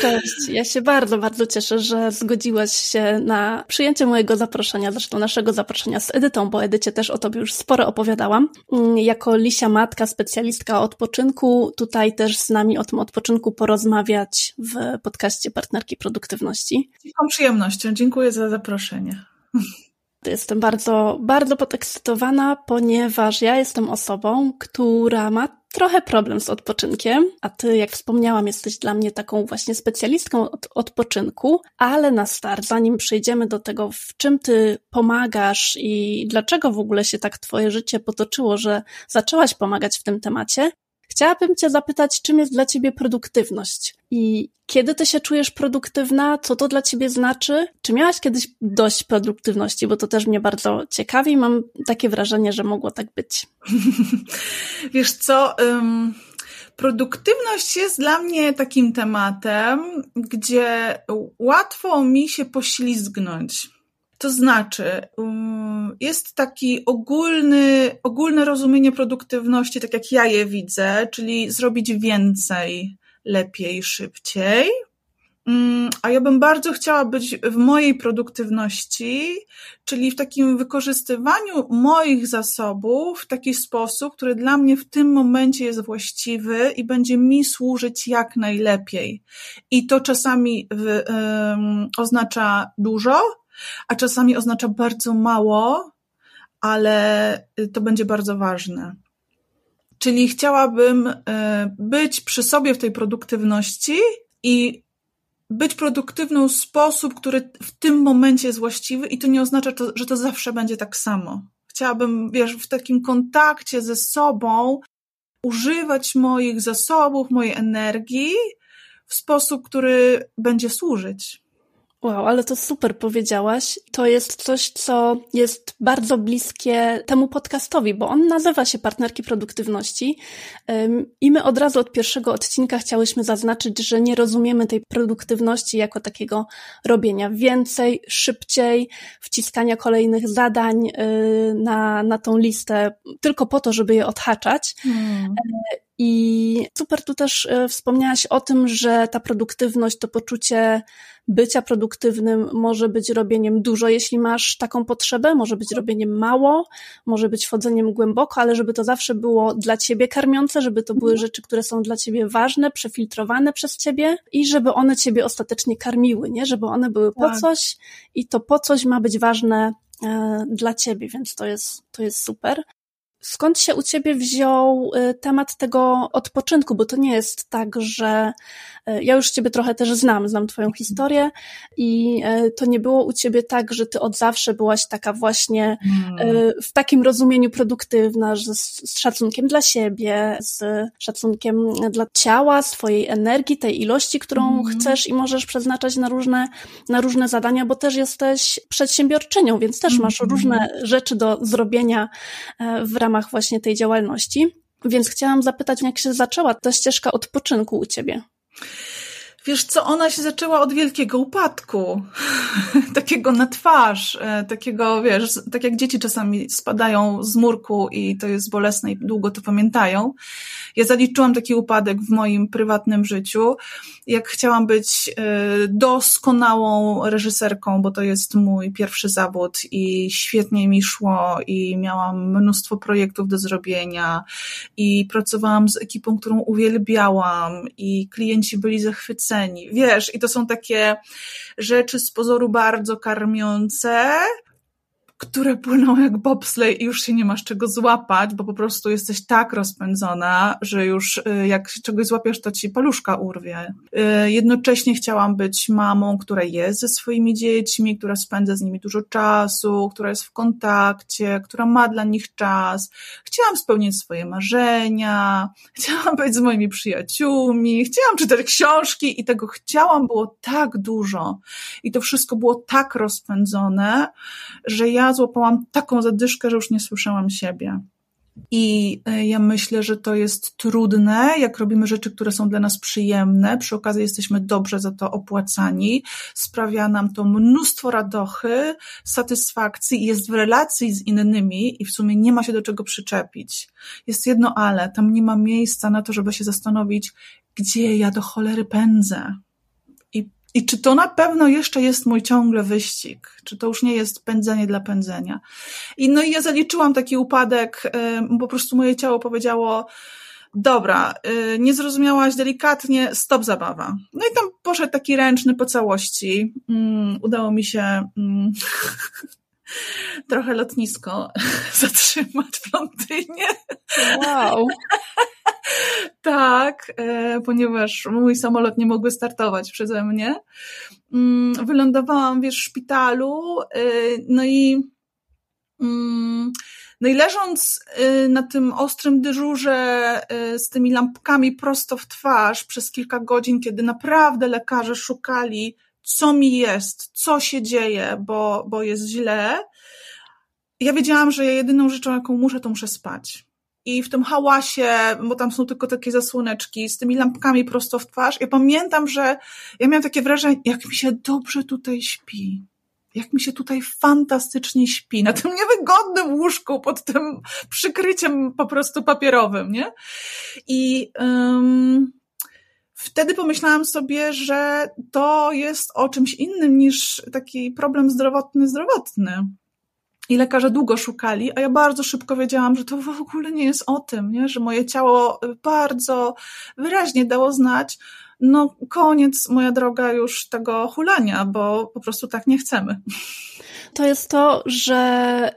Cześć, ja się bardzo, bardzo cieszę, że zgodziłaś się na przyjęcie mojego zaproszenia, zresztą naszego zaproszenia z Edytą, bo Edycie też o tobie już sporo opowiadałam. Mm, jako Lisia Matka, specjalistka odpoczynku, tutaj też z nami o tym odpoczynku porozmawiać w podcaście Partnerki Produktywności. Z przyjemnością, dziękuję za zaproszenie. Jestem bardzo, bardzo podekscytowana, ponieważ ja jestem osobą, która ma trochę problem z odpoczynkiem, a ty, jak wspomniałam, jesteś dla mnie taką właśnie specjalistką od odpoczynku, ale na start, zanim przejdziemy do tego, w czym ty pomagasz i dlaczego w ogóle się tak twoje życie potoczyło, że zaczęłaś pomagać w tym temacie, Chciałabym Cię zapytać, czym jest dla Ciebie produktywność i kiedy Ty się czujesz produktywna, co to dla Ciebie znaczy? Czy miałaś kiedyś dość produktywności? Bo to też mnie bardzo ciekawi. Mam takie wrażenie, że mogło tak być. Wiesz co? Um produktywność jest dla mnie takim tematem, gdzie łatwo mi się poślizgnąć. To znaczy, um, jest taki ogólny, ogólne rozumienie produktywności, tak jak ja je widzę, czyli zrobić więcej, lepiej, szybciej. Um, a ja bym bardzo chciała być w mojej produktywności, czyli w takim wykorzystywaniu moich zasobów w taki sposób, który dla mnie w tym momencie jest właściwy i będzie mi służyć jak najlepiej. I to czasami w, oznacza dużo, a czasami oznacza bardzo mało, ale to będzie bardzo ważne. Czyli chciałabym y, być przy sobie w tej produktywności i być produktywną w sposób, który w tym momencie jest właściwy, i to nie oznacza, że to zawsze będzie tak samo. Chciałabym, wiesz, w takim kontakcie ze sobą używać moich zasobów, mojej energii w sposób, który będzie służyć. Wow, ale to super powiedziałaś. To jest coś, co jest bardzo bliskie temu podcastowi, bo on nazywa się Partnerki Produktywności. I my od razu od pierwszego odcinka chciałyśmy zaznaczyć, że nie rozumiemy tej produktywności jako takiego robienia więcej, szybciej, wciskania kolejnych zadań y, na, na tą listę, tylko po to, żeby je odhaczać. Hmm. I super tu też e, wspomniałaś o tym, że ta produktywność, to poczucie bycia produktywnym może być robieniem dużo, jeśli masz taką potrzebę, może być robieniem mało, może być wchodzeniem głęboko, ale żeby to zawsze było dla ciebie karmiące, żeby to były rzeczy, które są dla ciebie ważne, przefiltrowane przez ciebie i żeby one ciebie ostatecznie karmiły, nie? Żeby one były po tak. coś i to po coś ma być ważne e, dla ciebie, więc to jest, to jest super. Skąd się u ciebie wziął y, temat tego odpoczynku? Bo to nie jest tak, że y, ja już ciebie trochę też znam, znam twoją historię i y, to nie było u ciebie tak, że ty od zawsze byłaś taka właśnie hmm. w takim rozumieniu produktywna, że z szacunkiem dla siebie, z szacunkiem dla ciała, swojej energii, tej ilości, którą hmm. chcesz i możesz przeznaczać na różne, na różne zadania, bo też jesteś przedsiębiorczynią, więc też masz hmm. różne rzeczy do zrobienia w ramach ramach właśnie tej działalności. Więc chciałam zapytać, jak się zaczęła ta ścieżka odpoczynku u ciebie? Wiesz co, ona się zaczęła od wielkiego upadku, takiego na twarz, e, takiego, wiesz, tak jak dzieci czasami spadają z murku i to jest bolesne i długo to pamiętają. Ja zaliczyłam taki upadek w moim prywatnym życiu, jak chciałam być e, doskonałą reżyserką, bo to jest mój pierwszy zawód i świetnie mi szło i miałam mnóstwo projektów do zrobienia i pracowałam z ekipą, którą uwielbiałam i klienci byli zachwyceni Wiesz, i to są takie rzeczy z pozoru bardzo karmiące, które płyną jak bobslej i już się nie masz czego złapać, bo po prostu jesteś tak rozpędzona, że już y, jak czegoś złapiesz, to ci paluszka urwie. Y, jednocześnie chciałam być mamą, która jest ze swoimi dziećmi, która spędza z nimi dużo czasu, która jest w kontakcie, która ma dla nich czas. Chciałam spełnić swoje marzenia, chciałam być z moimi przyjaciółmi, chciałam czytać książki i tego chciałam było tak dużo. I to wszystko było tak rozpędzone, że ja złapałam taką zadyszkę, że już nie słyszałam siebie. I e, ja myślę, że to jest trudne, jak robimy rzeczy, które są dla nas przyjemne, przy okazji jesteśmy dobrze za to opłacani, sprawia nam to mnóstwo radochy, satysfakcji jest w relacji z innymi i w sumie nie ma się do czego przyczepić. Jest jedno ale, tam nie ma miejsca na to, żeby się zastanowić, gdzie ja do cholery pędzę. I czy to na pewno jeszcze jest mój ciągle wyścig? Czy to już nie jest pędzenie dla pędzenia? I no i ja zaliczyłam taki upadek, po prostu moje ciało powiedziało, dobra, y, nie zrozumiałaś delikatnie, stop zabawa. No i tam poszedł taki ręczny po całości. Mm, udało mi się mm, trochę lotnisko zatrzymać w Londynie. Wow. tak, e, ponieważ mój samolot nie mógłby startować przeze mnie. Mm, wylądowałam, wiesz, w szpitalu, e, no i mm, no i leżąc e, na tym ostrym dyżurze z tymi lampkami prosto w twarz przez kilka godzin, kiedy naprawdę lekarze szukali, co mi jest, co się dzieje, bo, bo jest źle, ja wiedziałam, że jedyną rzeczą, jaką muszę, to muszę spać i w tym hałasie, bo tam są tylko takie zasłoneczki z tymi lampkami prosto w twarz. Ja pamiętam, że ja miałam takie wrażenie, jak mi się dobrze tutaj śpi. Jak mi się tutaj fantastycznie śpi, na tym niewygodnym łóżku, pod tym przykryciem po prostu papierowym, nie? I um, wtedy pomyślałam sobie, że to jest o czymś innym niż taki problem zdrowotny, zdrowotny i lekarze długo szukali, a ja bardzo szybko wiedziałam, że to w ogóle nie jest o tym, nie? że moje ciało bardzo wyraźnie dało znać, no koniec, moja droga, już tego hulania, bo po prostu tak nie chcemy. To jest to, że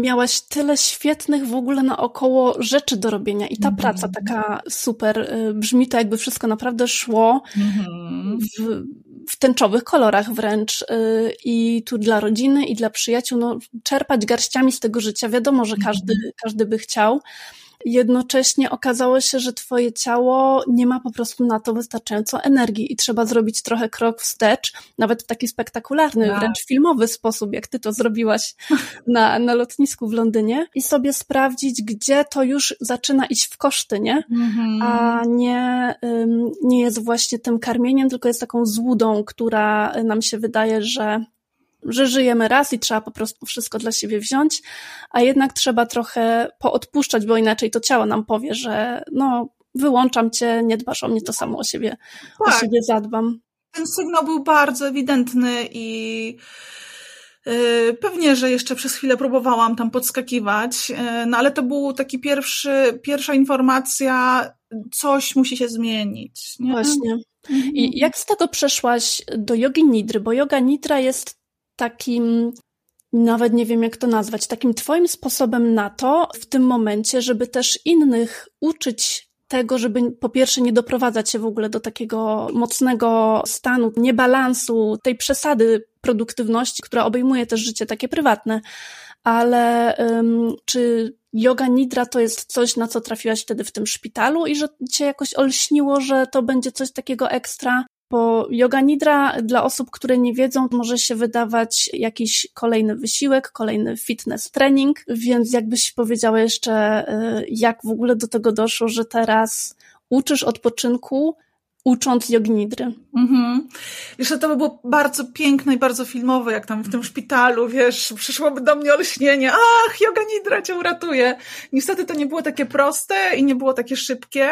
miałaś tyle świetnych w ogóle naokoło rzeczy do robienia i ta mm -hmm. praca taka super, y, brzmi to jakby wszystko naprawdę szło mm -hmm. w, w tęczowych kolorach wręcz y, i tu dla rodziny i dla przyjaciół, no czerpać garściami z tego życia. Wiadomo, że każdy, mhm. każdy by chciał, jednocześnie okazało się, że twoje ciało nie ma po prostu na to wystarczająco energii i trzeba zrobić trochę krok wstecz, nawet w taki spektakularny, tak. wręcz filmowy sposób, jak ty to zrobiłaś na, na lotnisku w Londynie i sobie sprawdzić, gdzie to już zaczyna iść w koszty, nie? Mhm. A nie, nie jest właśnie tym karmieniem, tylko jest taką złudą, która nam się wydaje, że że żyjemy raz i trzeba po prostu wszystko dla siebie wziąć, a jednak trzeba trochę poodpuszczać, bo inaczej to ciało nam powie, że no, wyłączam cię, nie dbasz o mnie, to samo o siebie, tak. o siebie zadbam. Ten sygnał był bardzo ewidentny i yy, pewnie, że jeszcze przez chwilę próbowałam tam podskakiwać, yy, no ale to był taki pierwszy, pierwsza informacja, coś musi się zmienić. Nie? Właśnie. I mhm. jak z tego przeszłaś do jogi nidry? Bo yoga nidra jest takim, nawet nie wiem jak to nazwać, takim Twoim sposobem na to w tym momencie, żeby też innych uczyć tego, żeby po pierwsze nie doprowadzać się w ogóle do takiego mocnego stanu niebalansu, tej przesady produktywności, która obejmuje też życie takie prywatne. Ale um, czy yoga nidra to jest coś, na co trafiłaś wtedy w tym szpitalu i że cię jakoś olśniło, że to będzie coś takiego ekstra? Bo yoga nidra dla osób, które nie wiedzą, może się wydawać jakiś kolejny wysiłek, kolejny fitness trening, więc jakbyś powiedziała jeszcze, y, jak w ogóle do tego doszło, że teraz uczysz odpoczynku, ucząc jogi nidry. Mhm. Jeszcze to by było bardzo piękne i bardzo filmowe, jak tam w tym szpitalu, wiesz, przyszłoby do mnie olśnienie, ach, yoga nidra cię uratuje. Niestety to nie było takie proste i nie było takie szybkie.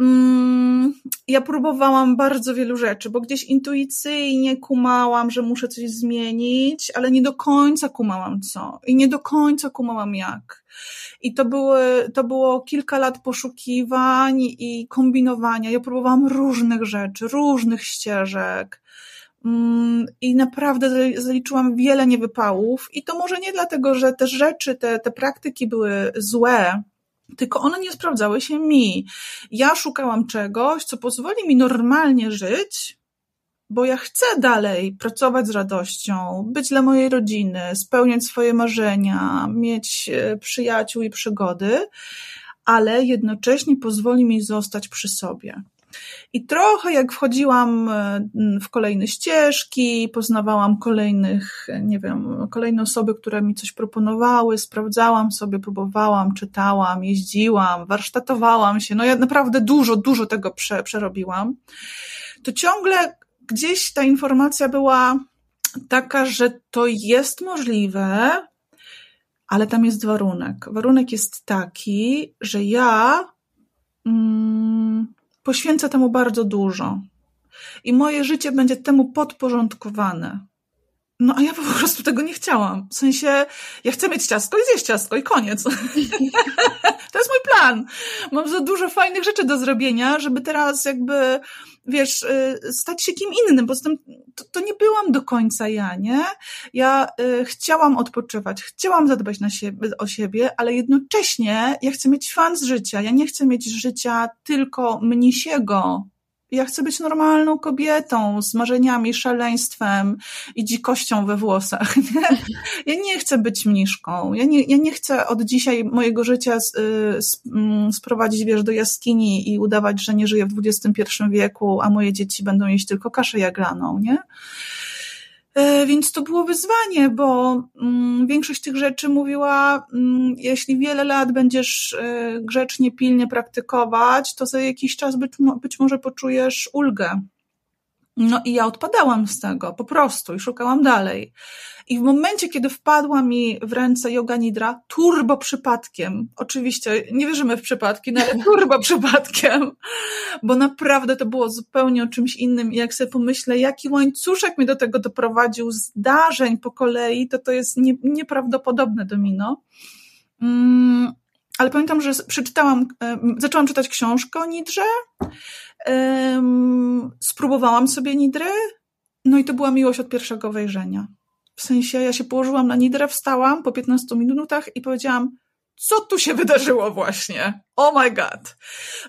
Mm, ja próbowałam bardzo wielu rzeczy, bo gdzieś intuicyjnie kumałam, że muszę coś zmienić, ale nie do końca kumałam co i nie do końca kumałam jak. I to, były, to było kilka lat poszukiwań i kombinowania. Ja próbowałam różnych rzeczy, różnych ścieżek. Mm, I naprawdę zaliczyłam wiele niewypałów, i to może nie dlatego, że te rzeczy, te, te praktyki były złe, tylko one nie sprawdzały się mi. Ja szukałam czegoś, co pozwoli mi normalnie żyć, bo ja chcę dalej pracować z radością, być dla mojej rodziny, spełniać swoje marzenia, mieć e, przyjaciół i przygody, ale jednocześnie pozwoli mi zostać przy sobie. I trochę jak wchodziłam e, w kolejne ścieżki, poznawałam kolejnych, nie wiem, kolejne osoby, które mi coś proponowały, sprawdzałam sobie, próbowałam, czytałam, jeździłam, warsztatowałam się. No ja naprawdę dużo, dużo tego prze, przerobiłam. To ciągle gdzieś ta informacja była taka, że to jest możliwe, ale tam jest warunek. Warunek jest taki, że ja mm, poświęcę temu bardzo dużo i moje życie będzie temu podporządkowane. No a ja po prostu tego nie chciałam. W sensie, ja chcę mieć ciastko i zjeść ciastko i koniec. to jest mój plan. Mam za dużo fajnych rzeczy do zrobienia, żeby teraz jakby, wiesz, y, stać się kim innym. Poza tym to, to nie byłam do końca ja, nie? Ja y, chciałam odpoczywać, chciałam zadbać na siebie, o siebie, ale jednocześnie ja chcę mieć fan z życia. Ja nie chcę mieć życia tylko mnisiego, ja chcę być normalną kobietą z marzeniami, szaleństwem i dzikością we włosach. Ja nie chcę być mniszką. Ja nie, ja nie chcę od dzisiaj mojego życia mm, sprowadzić, wiesz, do jaskini i udawać, że nie żyję w XXI wieku, a moje dzieci będą jeść tylko kaszę jaglaną, nie? E, więc to było wyzwanie, bo mm, większość tych rzeczy mówiła, mm, jeśli wiele lat będziesz e, grzecznie, pilnie praktykować, to za jakiś czas być, być może poczujesz ulgę. No i ja odpadałam z tego, po prostu, i szukałam dalej. I w momencie, kiedy wpadła mi w ręce yoga nidra, turbo przypadkiem, oczywiście nie wierzymy w przypadki, no ale turbo przypadkiem, bo naprawdę to było zupełnie o czymś innym i jak sobie pomyślę, jaki łańcuszek mnie do tego doprowadził, zdarzeń po kolei, to to jest nie, nieprawdopodobne domino. Mm, ale pamiętam, że przeczytałam, zaczęłam czytać książkę o Nidrze, spróbowałam sobie Nidry, no i to była miłość od pierwszego wejrzenia. W sensie ja się położyłam na nidrę, wstałam po 15 minutach i powiedziałam, co tu się wydarzyło właśnie? Oh my god.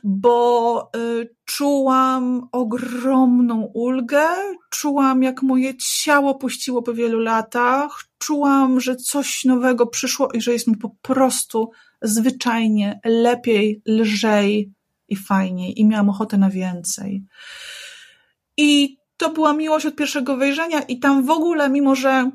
Bo y, czułam ogromną ulgę, czułam jak moje ciało puściło po wielu latach, czułam, że coś nowego przyszło i że jest mi po prostu zwyczajnie lepiej, lżej i fajniej i miałam ochotę na więcej. I to była miłość od pierwszego wejrzenia i tam w ogóle, mimo że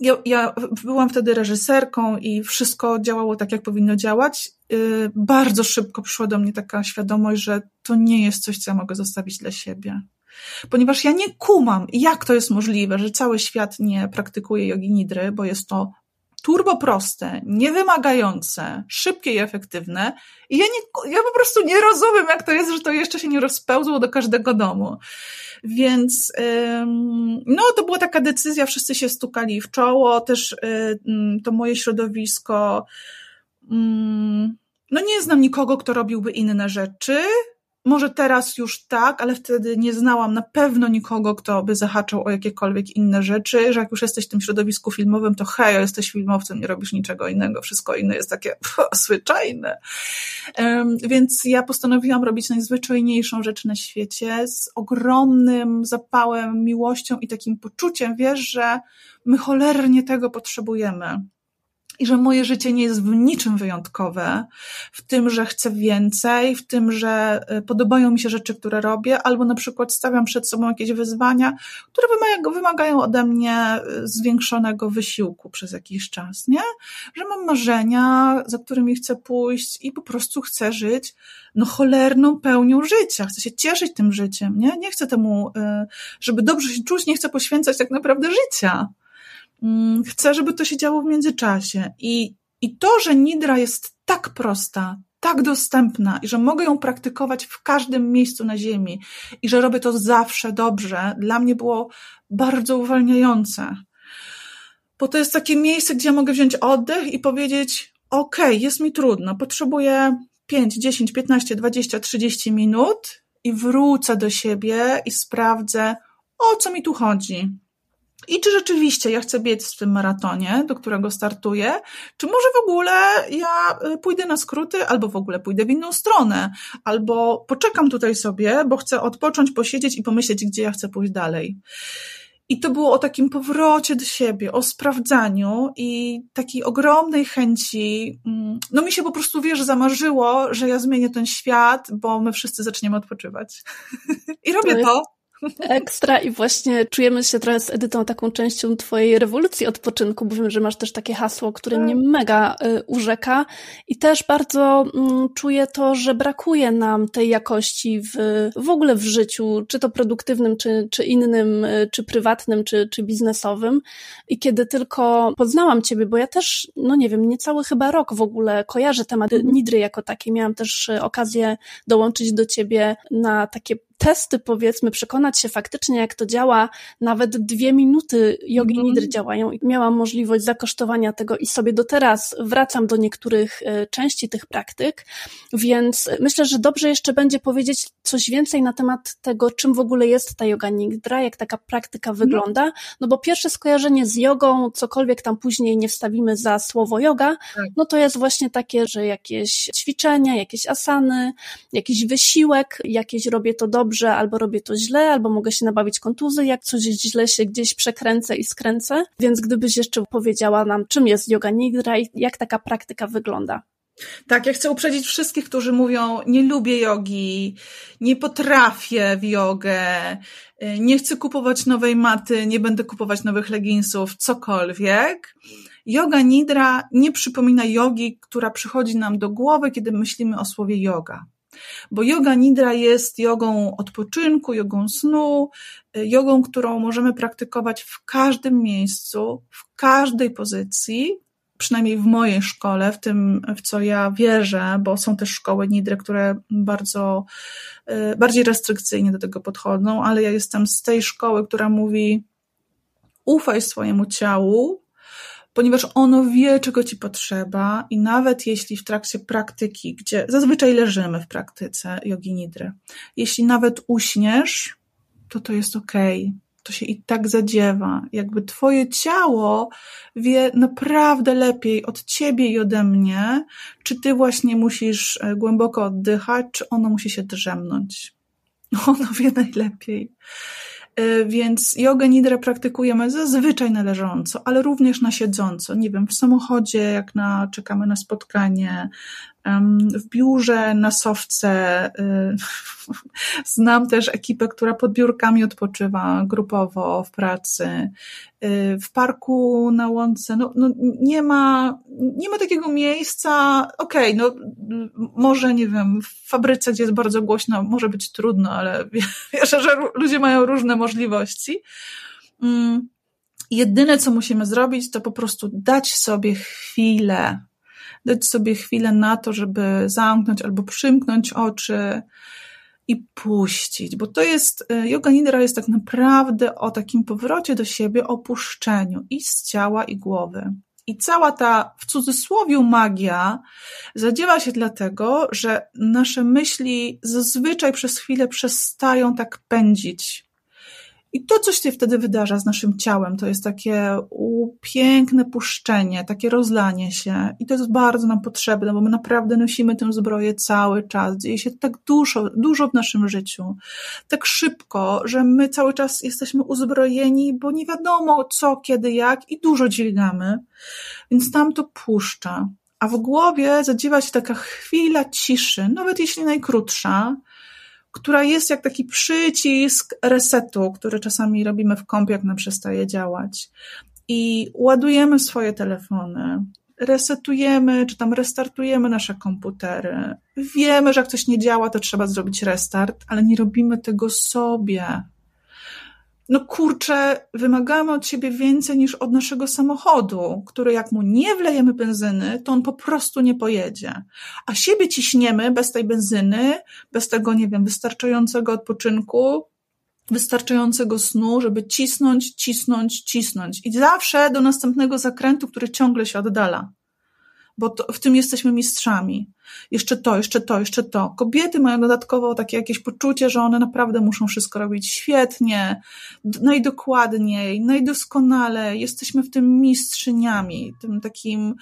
ja, ja byłam wtedy reżyserką i wszystko działało tak, jak powinno działać, yy, bardzo szybko przyszła do mnie taka świadomość, że to nie jest coś, co ja mogę zostawić dla siebie. Ponieważ ja nie kumam, jak to jest możliwe, że cały świat nie praktykuje jogi nidry, bo jest to turbo proste, niewymagające, szybkie i efektywne. I ja, nie, ja po prostu nie rozumiem, jak to jest, że to jeszcze się nie rozpełzło do każdego domu. Więc no, to była taka decyzja, wszyscy się stukali w czoło, też to moje środowisko. No, nie znam nikogo, kto robiłby inne rzeczy. Może teraz już tak, ale wtedy nie znałam na pewno nikogo, kto by zahaczał o jakiekolwiek inne rzeczy, że jak już jesteś w tym środowisku filmowym, to hej, jesteś filmowcem, nie robisz niczego innego, wszystko inne jest takie pff, zwyczajne. Um, więc ja postanowiłam robić najzwyczajniejszą rzecz na świecie z ogromnym zapałem, miłością i takim poczuciem, wiesz, że my cholernie tego potrzebujemy i że moje życie nie jest w niczym wyjątkowe, w tym, że chcę więcej, w tym, że e, podobają mi się rzeczy, które robię, albo na przykład stawiam przed sobą jakieś wyzwania, które wymagają ode mnie e, zwiększonego wysiłku przez jakiś czas, nie? Że mam marzenia, za którymi chcę pójść i po prostu chcę żyć, no cholerną pełnią życia, chcę się cieszyć tym życiem, nie? Nie chcę temu, e, żeby dobrze się czuć, nie chcę poświęcać tak naprawdę życia. Mm, chcę, żeby to się działo w międzyczasie. I, I to, że Nidra jest tak prosta, tak dostępna i że mogę ją praktykować w każdym miejscu na Ziemi i że robię to zawsze dobrze, dla mnie było bardzo uwalniające. Bo to jest takie miejsce, gdzie ja mogę wziąć oddech i powiedzieć: OK, jest mi trudno, potrzebuję 5, 10, 15, 20, 30 minut i wrócę do siebie i sprawdzę, o co mi tu chodzi i czy rzeczywiście ja chcę biec w tym maratonie, do którego startuję, czy może w ogóle ja y, pójdę na skróty, albo w ogóle pójdę w inną stronę, albo poczekam tutaj sobie, bo chcę odpocząć, posiedzieć i pomyśleć, gdzie ja chcę pójść dalej. I to było o takim powrocie do siebie, o sprawdzaniu i takiej ogromnej chęci. Mm, no mi się po prostu, wiesz, zamarzyło, że ja zmienię ten świat, bo my wszyscy zaczniemy odpoczywać. I robię to. Ekstra i właśnie czujemy się trochę z Edytą taką częścią twojej rewolucji odpoczynku, bo wiem, że masz też takie hasło, które mnie tak. mega y, urzeka i też bardzo mm, czuję to, że brakuje nam tej jakości w, w ogóle w życiu, czy to produktywnym, czy, czy innym, y, czy prywatnym, czy, czy biznesowym i kiedy tylko poznałam ciebie, bo ja też, no nie wiem, niecały chyba rok w ogóle kojarzę temat mhm. Nidry jako taki, miałam też y, okazję dołączyć do ciebie na takie testy, powiedzmy, przekonać się faktycznie, jak to działa. Nawet dwie minuty jogi mm. nidry działają i miałam możliwość zakosztowania tego i sobie do teraz wracam do niektórych e, części tych praktyk, więc myślę, że dobrze jeszcze będzie powiedzieć coś więcej na temat tego, czym w ogóle jest ta yoga nidra, jak taka praktyka mm. wygląda, no bo pierwsze skojarzenie z jogą, cokolwiek tam później nie wstawimy za słowo yoga, tak. no to jest właśnie takie, że jakieś ćwiczenia, jakieś asany, jakiś wysiłek, jakieś robię to dobrze, dobrze, albo robię to źle, albo mogę się nabawić kontuzy, jak coś źle się gdzieś przekręcę i skręcę. Więc gdybyś jeszcze powiedziała nam, czym jest yoga nidra i jak taka praktyka wygląda. Tak, ja chcę uprzedzić wszystkich, którzy mówią, nie lubię jogi, nie potrafię w jogę, nie chcę kupować nowej maty, nie będę kupować nowych leginsów, cokolwiek. Yoga nidra nie przypomina jogi, która przychodzi nam do głowy, kiedy myślimy o słowie yoga. Bo yoga nidra jest jogą odpoczynku, jogą snu, jogą, którą możemy praktykować w każdym miejscu, w każdej pozycji, przynajmniej w mojej szkole, w tym, w co ja wierzę, bo są też szkoły nidry, które bardzo, y, bardziej restrykcyjnie do tego podchodzą, ale ja jestem z tej szkoły, która mówi ufaj swojemu ciału, ponieważ ono wie, czego ci potrzeba i nawet jeśli w trakcie praktyki, gdzie zazwyczaj leżymy w praktyce jogi nidry, jeśli nawet uśniesz, to to jest okej. To się i tak zadziewa. Jakby twoje ciało wie naprawdę lepiej od ciebie i ode mnie, czy ty właśnie musisz e, głęboko oddychać, czy ono musi się drzemnąć. Ono wie najlepiej. Y, więc jogę nidrę praktykujemy zazwyczaj na leżąco, ale również na siedząco. Nie wiem, w samochodzie, jak na, czekamy na spotkanie, w biurze, na sowce. Y, znam też ekipę, która pod biurkami odpoczywa grupowo w pracy. Y, w parku na łące. No, no nie, ma, nie ma takiego miejsca. Okej, okay, no może, nie wiem, w fabryce, gdzie jest bardzo głośno, może być trudno, ale wierzę, że ludzie mają różne możliwości. Mm, jedyne, co musimy zrobić, to po prostu dać sobie chwilę dać sobie chwilę na to, żeby zamknąć albo przymknąć oczy i puścić, bo to jest, y, yoga nidra jest tak naprawdę o takim powrocie do siebie, opuszczeniu i z ciała i głowy. I cała ta, w cudzysłowie, magia zadziewa się dlatego, że nasze myśli zazwyczaj przez chwilę przestają tak pędzić i to, coś się wtedy wydarza z naszym ciałem, to jest takie piękne puszczenie, takie rozlanie się. I to jest bardzo nam potrzebne, bo my naprawdę nosimy tę zbroję cały czas. Dzieje się tak dużo, dużo w naszym życiu. Tak szybko, że my cały czas jesteśmy uzbrojeni, bo nie wiadomo co, kiedy, jak i dużo dźwigamy. Więc tam to puszcza. A w głowie zadziewa się taka chwila ciszy, nawet jeśli najkrótsza, która jest jak taki przycisk resetu, który czasami robimy w kompie, jak nam przestaje działać. I ładujemy swoje telefony, resetujemy, czy tam restartujemy nasze komputery. Wiemy, że jak coś nie działa, to trzeba zrobić restart, ale nie robimy tego sobie no kurczę, wymagamy od siebie więcej niż od naszego samochodu, który jak mu nie wlejemy benzyny, to on po prostu nie pojedzie. A siebie ciśniemy bez tej benzyny, bez tego, nie wiem, wystarczającego odpoczynku, wystarczającego snu, żeby cisnąć, cisnąć, cisnąć. I zawsze do następnego zakrętu, który ciągle się oddala bo to, w tym jesteśmy mistrzami. Jeszcze to, jeszcze to, jeszcze to. Kobiety mają dodatkowo takie jakieś poczucie, że one naprawdę muszą wszystko robić świetnie, najdokładniej, najdoskonalej. Jesteśmy w tym mistrzyniami, tym takim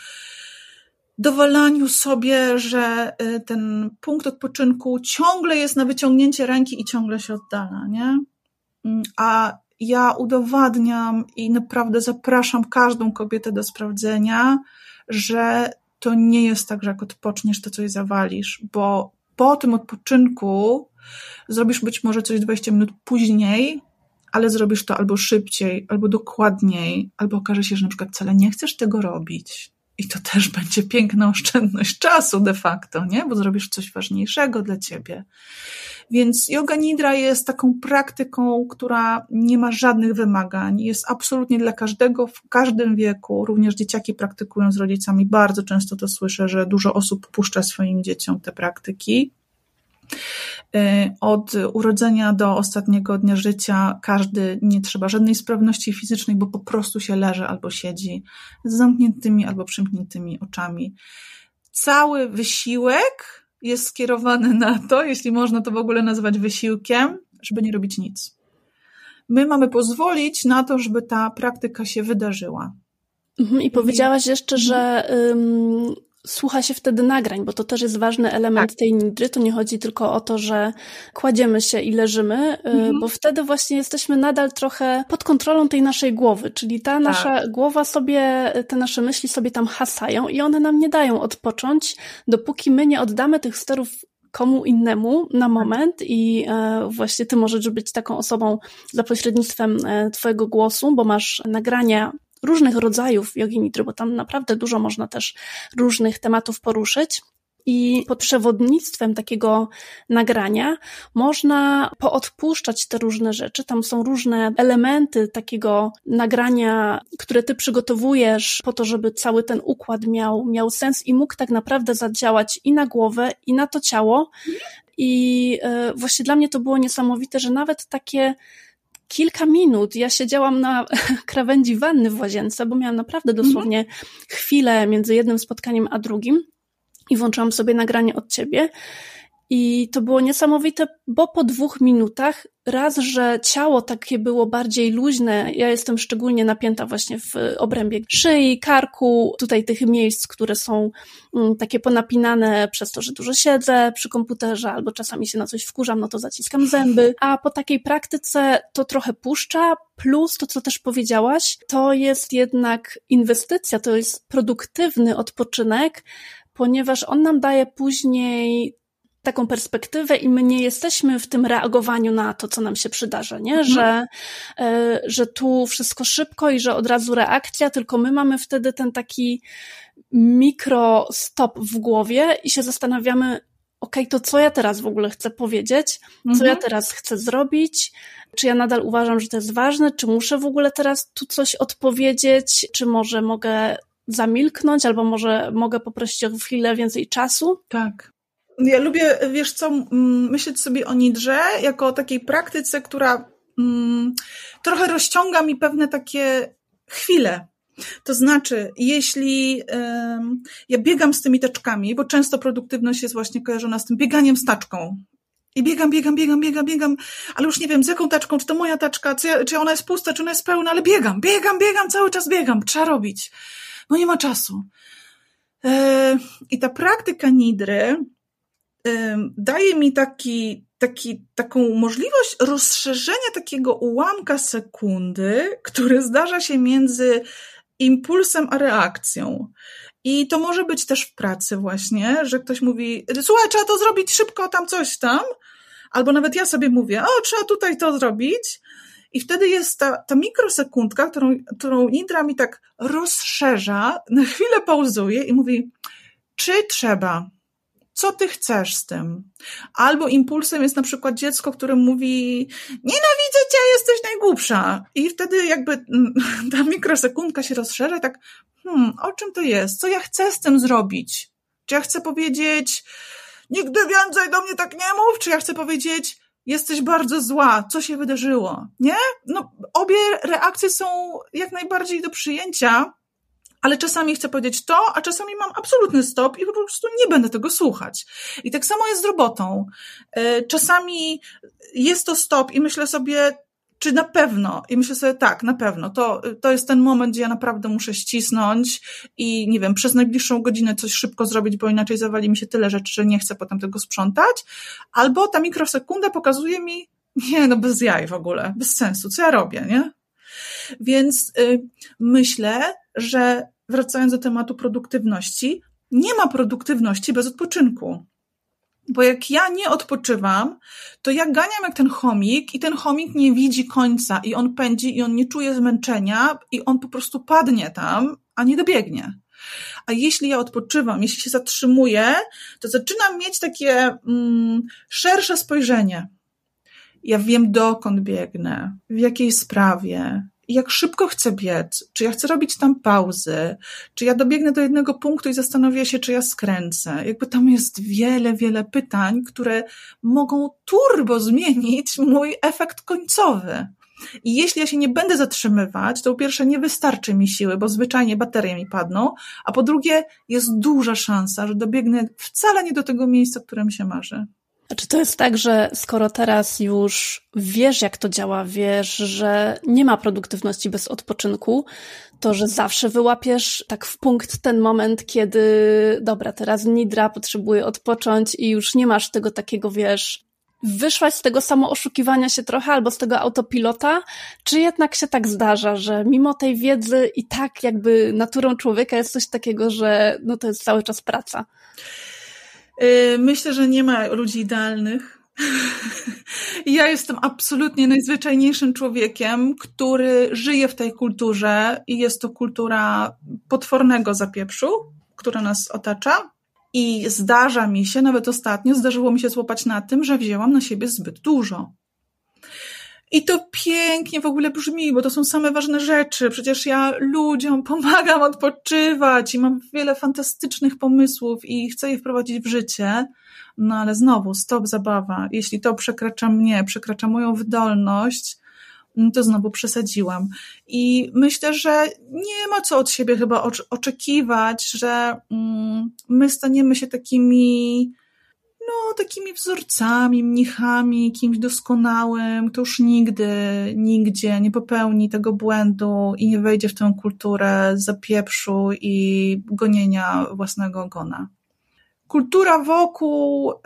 dowalaniu sobie, że y, ten punkt odpoczynku ciągle jest na wyciągnięcie ręki i ciągle się oddala, nie? Mm, a ja udowadniam i naprawdę zapraszam każdą kobietę do sprawdzenia, że to nie jest tak, że jak odpoczniesz, to coś zawalisz, bo po tym odpoczynku zrobisz być może coś 20 minut później, ale zrobisz to albo szybciej, albo dokładniej, albo okaże się, że na przykład wcale nie chcesz tego robić. I to też będzie piękna oszczędność czasu de facto, nie? Bo zrobisz coś ważniejszego dla ciebie. Więc yoga nidra jest taką praktyką, która nie ma żadnych wymagań. Jest absolutnie dla każdego, w każdym wieku. Również dzieciaki praktykują z rodzicami. Bardzo często to słyszę, że dużo osób puszcza swoim dzieciom te praktyki. Y, od urodzenia do ostatniego dnia życia każdy nie trzeba żadnej sprawności fizycznej, bo po prostu się leży albo siedzi z zamkniętymi albo przymkniętymi oczami. Cały wysiłek jest skierowany na to, jeśli można to w ogóle nazwać wysiłkiem, żeby nie robić nic. My mamy pozwolić na to, żeby ta praktyka się wydarzyła. Mhm, I powiedziałaś jeszcze, że um, słucha się wtedy nagrań, bo to też jest ważny element tak. tej nidry. To nie chodzi tylko o to, że kładziemy się i leżymy, y, mhm. bo wtedy właśnie jesteśmy nadal trochę pod kontrolą tej naszej głowy, czyli ta tak. nasza głowa sobie, te nasze myśli sobie tam hasają i one nam nie dają odpocząć, dopóki my nie oddamy tych sterów komu innemu na tak. moment i e, właśnie ty możesz być taką osobą za pośrednictwem e, twojego głosu, bo masz nagrania różnych rodzajów jogi nitry, bo tam naprawdę dużo można też różnych tematów poruszyć. I pod przewodnictwem takiego nagrania można poodpuszczać te różne rzeczy. Tam są różne elementy takiego nagrania, które ty przygotowujesz po to, żeby cały ten układ miał, miał sens i mógł tak naprawdę zadziałać i na głowę, i na to ciało. I e, właśnie dla mnie to było niesamowite, że nawet takie kilka minut ja siedziałam na krawędzi wanny w łazience, bo miałam naprawdę mhm. dosłownie chwilę między jednym spotkaniem a drugim i włączyłam sobie nagranie od ciebie. I to było niesamowite, bo po dwóch minutach raz, że ciało takie było bardziej luźne, ja jestem szczególnie napięta właśnie w obrębie szyi, karku, tutaj tych miejsc, które są mm, takie ponapinane przez to, że dużo siedzę przy komputerze albo czasami się na coś wkurzam, no to zaciskam zęby, a po takiej praktyce to trochę puszcza, plus to, co też powiedziałaś, to jest jednak inwestycja, to jest produktywny odpoczynek, ponieważ on nam daje później taką perspektywę i my nie jesteśmy w tym reagowaniu na to, co nam się przydarza, nie? Mhm. Że, y, że tu wszystko szybko i że od razu reakcja, tylko my mamy wtedy ten taki mikro stop w głowie i się zastanawiamy, okej, okay, to co ja teraz w ogóle chcę powiedzieć, co mhm. ja teraz chcę zrobić, czy ja nadal uważam, że to jest ważne, czy muszę w ogóle teraz tu coś odpowiedzieć, czy może mogę zamilknąć, albo może mogę poprosić o chwilę więcej czasu. Tak. Ja lubię, wiesz co, myśleć sobie o nidrze jako o takiej praktyce, która mm, trochę rozciąga mi pewne takie chwile. To znaczy, jeśli ja biegam z tymi teczkami, bo często produktywność jest właśnie kojarzona z tym bieganiem z taczką. I biegam, biegam, biegam, biegam, biegam, ale już nie wiem z jaką taczką, czy to moja taczka, czy, ja, czy ona jest pusta, czy ona jest pełna, ale biegam, biegam, biegam, cały czas biegam, trzeba robić. No nie ma czasu. E, I ta praktyka nidry, daje mi taki, taki, taką możliwość rozszerzenia takiego ułamka sekundy, który zdarza się między impulsem a reakcją. I to może być też w pracy właśnie, że ktoś mówi, słuchaj, trzeba to zrobić szybko, tam coś tam. Albo nawet ja sobie mówię, o, trzeba tutaj to zrobić. I wtedy jest ta, ta mikrosekundka, którą, którą Nidra mi tak rozszerza, na chwilę pauzuje i mówi, czy trzeba, co ty chcesz z tym? Albo impulsem jest na przykład dziecko, które mówi, nienawidzę cię, jesteś najgłupsza. I wtedy jakby mm, ta mikrosekundka się rozszerza tak, hmm, o czym to jest? Co ja chcę z tym zrobić? Czy ja chcę powiedzieć, nigdy więcej do mnie tak nie mów? Czy ja chcę powiedzieć, jesteś bardzo zła, co się wydarzyło? Nie? No, obie reakcje są jak najbardziej do przyjęcia, ale czasami chcę powiedzieć to, a czasami mam absolutny stop i po prostu nie będę tego słuchać. I tak samo jest z robotą. E, czasami jest to stop i myślę sobie, czy na pewno, i myślę sobie, tak, na pewno, to, to jest ten moment, gdzie ja naprawdę muszę ścisnąć i nie wiem, przez najbliższą godzinę coś szybko zrobić, bo inaczej zawali mi się tyle rzeczy, że nie chcę potem tego sprzątać. Albo ta mikrosekunda pokazuje mi, Nie, no bez jaj w ogóle, bez sensu, co ja robię, nie? Więc y, myślę, że wracając do tematu produktywności, nie ma produktywności bez odpoczynku. Bo jak ja nie odpoczywam, to ja ganiam jak ten chomik i ten chomik nie widzi końca i on pędzi i on nie czuje zmęczenia i on po prostu padnie tam, a nie dobiegnie. A jeśli ja odpoczywam, jeśli się zatrzymuję, to zaczynam mieć takie mm, szersze spojrzenie. Ja wiem, dokąd biegnę, w jakiej sprawie, jak szybko chcę biec, czy ja chcę robić tam pauzy, czy ja dobiegnę do jednego punktu i zastanowię się, czy ja skręcę. Jakby tam jest wiele, wiele pytań, które mogą turbo zmienić mój efekt końcowy. I jeśli ja się nie będę zatrzymywać, to po pierwsze nie wystarczy mi siły, bo zwyczajnie baterie mi padną, a po drugie jest duża szansa, że dobiegnę wcale nie do tego miejsca, którym się marzy. Czy to jest tak, że skoro teraz już wiesz, jak to działa, wiesz, że nie ma produktywności bez odpoczynku, to że zawsze wyłapiesz tak w punkt ten moment, kiedy dobra, teraz nidra, potrzebuję odpocząć i już nie masz tego takiego, wiesz, wyszłaś z tego samo oszukiwania się trochę albo z tego autopilota, czy jednak się tak zdarza, że mimo tej wiedzy i tak jakby naturą człowieka jest coś takiego, że no to jest cały czas praca? Y, myślę, że nie ma ludzi idealnych. Ja jestem absolutnie najzwyczajniejszym człowiekiem, który żyje w tej kulturze i jest to kultura potwornego zapieprzu, która nas otacza. I zdarza mi się, nawet ostatnio zdarzyło mi się złapać na tym, że wzięłam na siebie zbyt dużo. I to pięknie w ogóle brzmi, bo to są same ważne rzeczy. Przecież ja ludziom pomagam odpoczywać i mam wiele fantastycznych pomysłów i chcę je wprowadzić w życie. No ale znowu, stop zabawa. Jeśli to przekracza mnie, przekracza moją wydolność, no to znowu przesadziłam. I myślę, że nie ma co od siebie chyba oczekiwać, że mm, my staniemy się takimi no, takimi wzorcami, mnichami, kimś doskonałym, kto już nigdy, nigdzie nie popełni tego błędu i nie wejdzie w tę kulturę zapieprzu i gonienia własnego ogona. Kultura wokół y,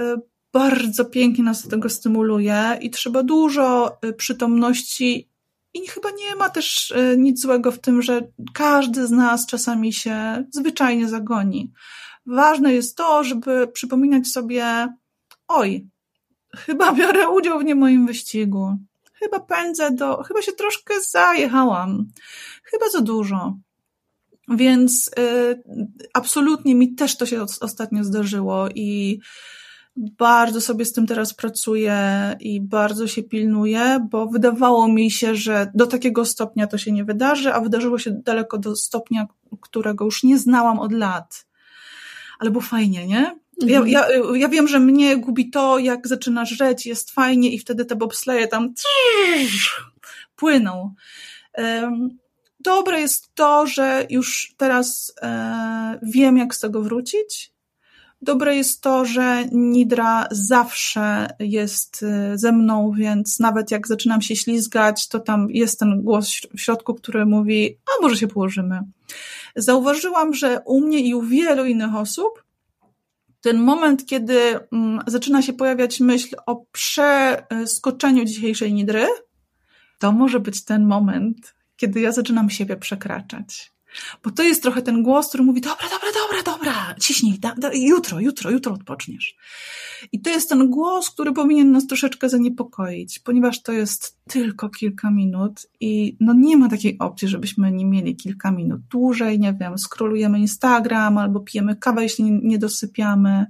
bardzo pięknie nas do tego stymuluje i trzeba dużo y, przytomności i chyba nie ma też y, nic złego w tym, że każdy z nas czasami się zwyczajnie zagoni. Ważne jest to, żeby przypominać sobie, oj, chyba biorę udział w nie moim wyścigu. Chyba pędzę do, chyba się troszkę zajechałam. Chyba za dużo. Więc y, absolutnie mi też to się ostatnio zdarzyło i bardzo sobie z tym teraz pracuję i bardzo się pilnuję, bo wydawało mi się, że do takiego stopnia to się nie wydarzy, a wydarzyło się daleko do stopnia, którego już nie znałam od lat ale było fajnie, nie? Ja, mhm. ja, ja wiem, że mnie gubi to, jak zaczynasz rzeć, jest fajnie i wtedy te bobsleje tam płyną. Dobre jest to, że już teraz e, wiem, jak z tego wrócić. Dobre jest to, że Nidra zawsze jest e, ze mną, więc nawet jak zaczynam się ślizgać, to tam jest ten głos w środku, który mówi, a może się położymy. Zauważyłam, że u mnie i u wielu innych osób ten moment, kiedy mm, zaczyna się pojawiać myśl o przeskoczeniu dzisiejszej nidry, to może być ten moment, kiedy ja zaczynam siebie przekraczać. Bo to jest trochę ten głos, który mówi, dobra, dobra, dobra, dobra, ciśnij, da, da, jutro, jutro, jutro odpoczniesz. I to jest ten głos, który powinien nas troszeczkę zaniepokoić, ponieważ to jest tylko kilka minut i no nie ma takiej opcji, żebyśmy nie mieli kilka minut dłużej, nie wiem, skrolujemy Instagram albo pijemy kawę, jeśli nie dosypiamy.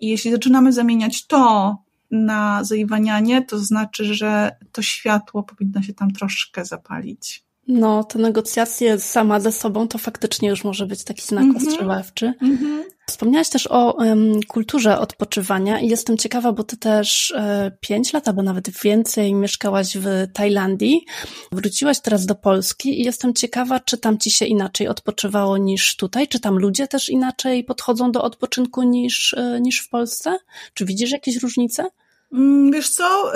I jeśli zaczynamy zamieniać to na zaiwanianie, to znaczy, że to światło powinno się tam troszkę zapalić. No, te negocjacje sama ze sobą to faktycznie już może być taki znak mm -hmm. ostrzewawczy. Mm -hmm. Wspomniałaś też o um, kulturze odpoczywania i jestem ciekawa, bo ty też e, pięć lat albo nawet więcej mieszkałaś w Tajlandii. Wróciłaś teraz do Polski i jestem ciekawa, czy tam ci się inaczej odpoczywało niż tutaj? Czy tam ludzie też inaczej podchodzą do odpoczynku niż, e, niż w Polsce? Czy widzisz jakieś różnice? Mm, wiesz co...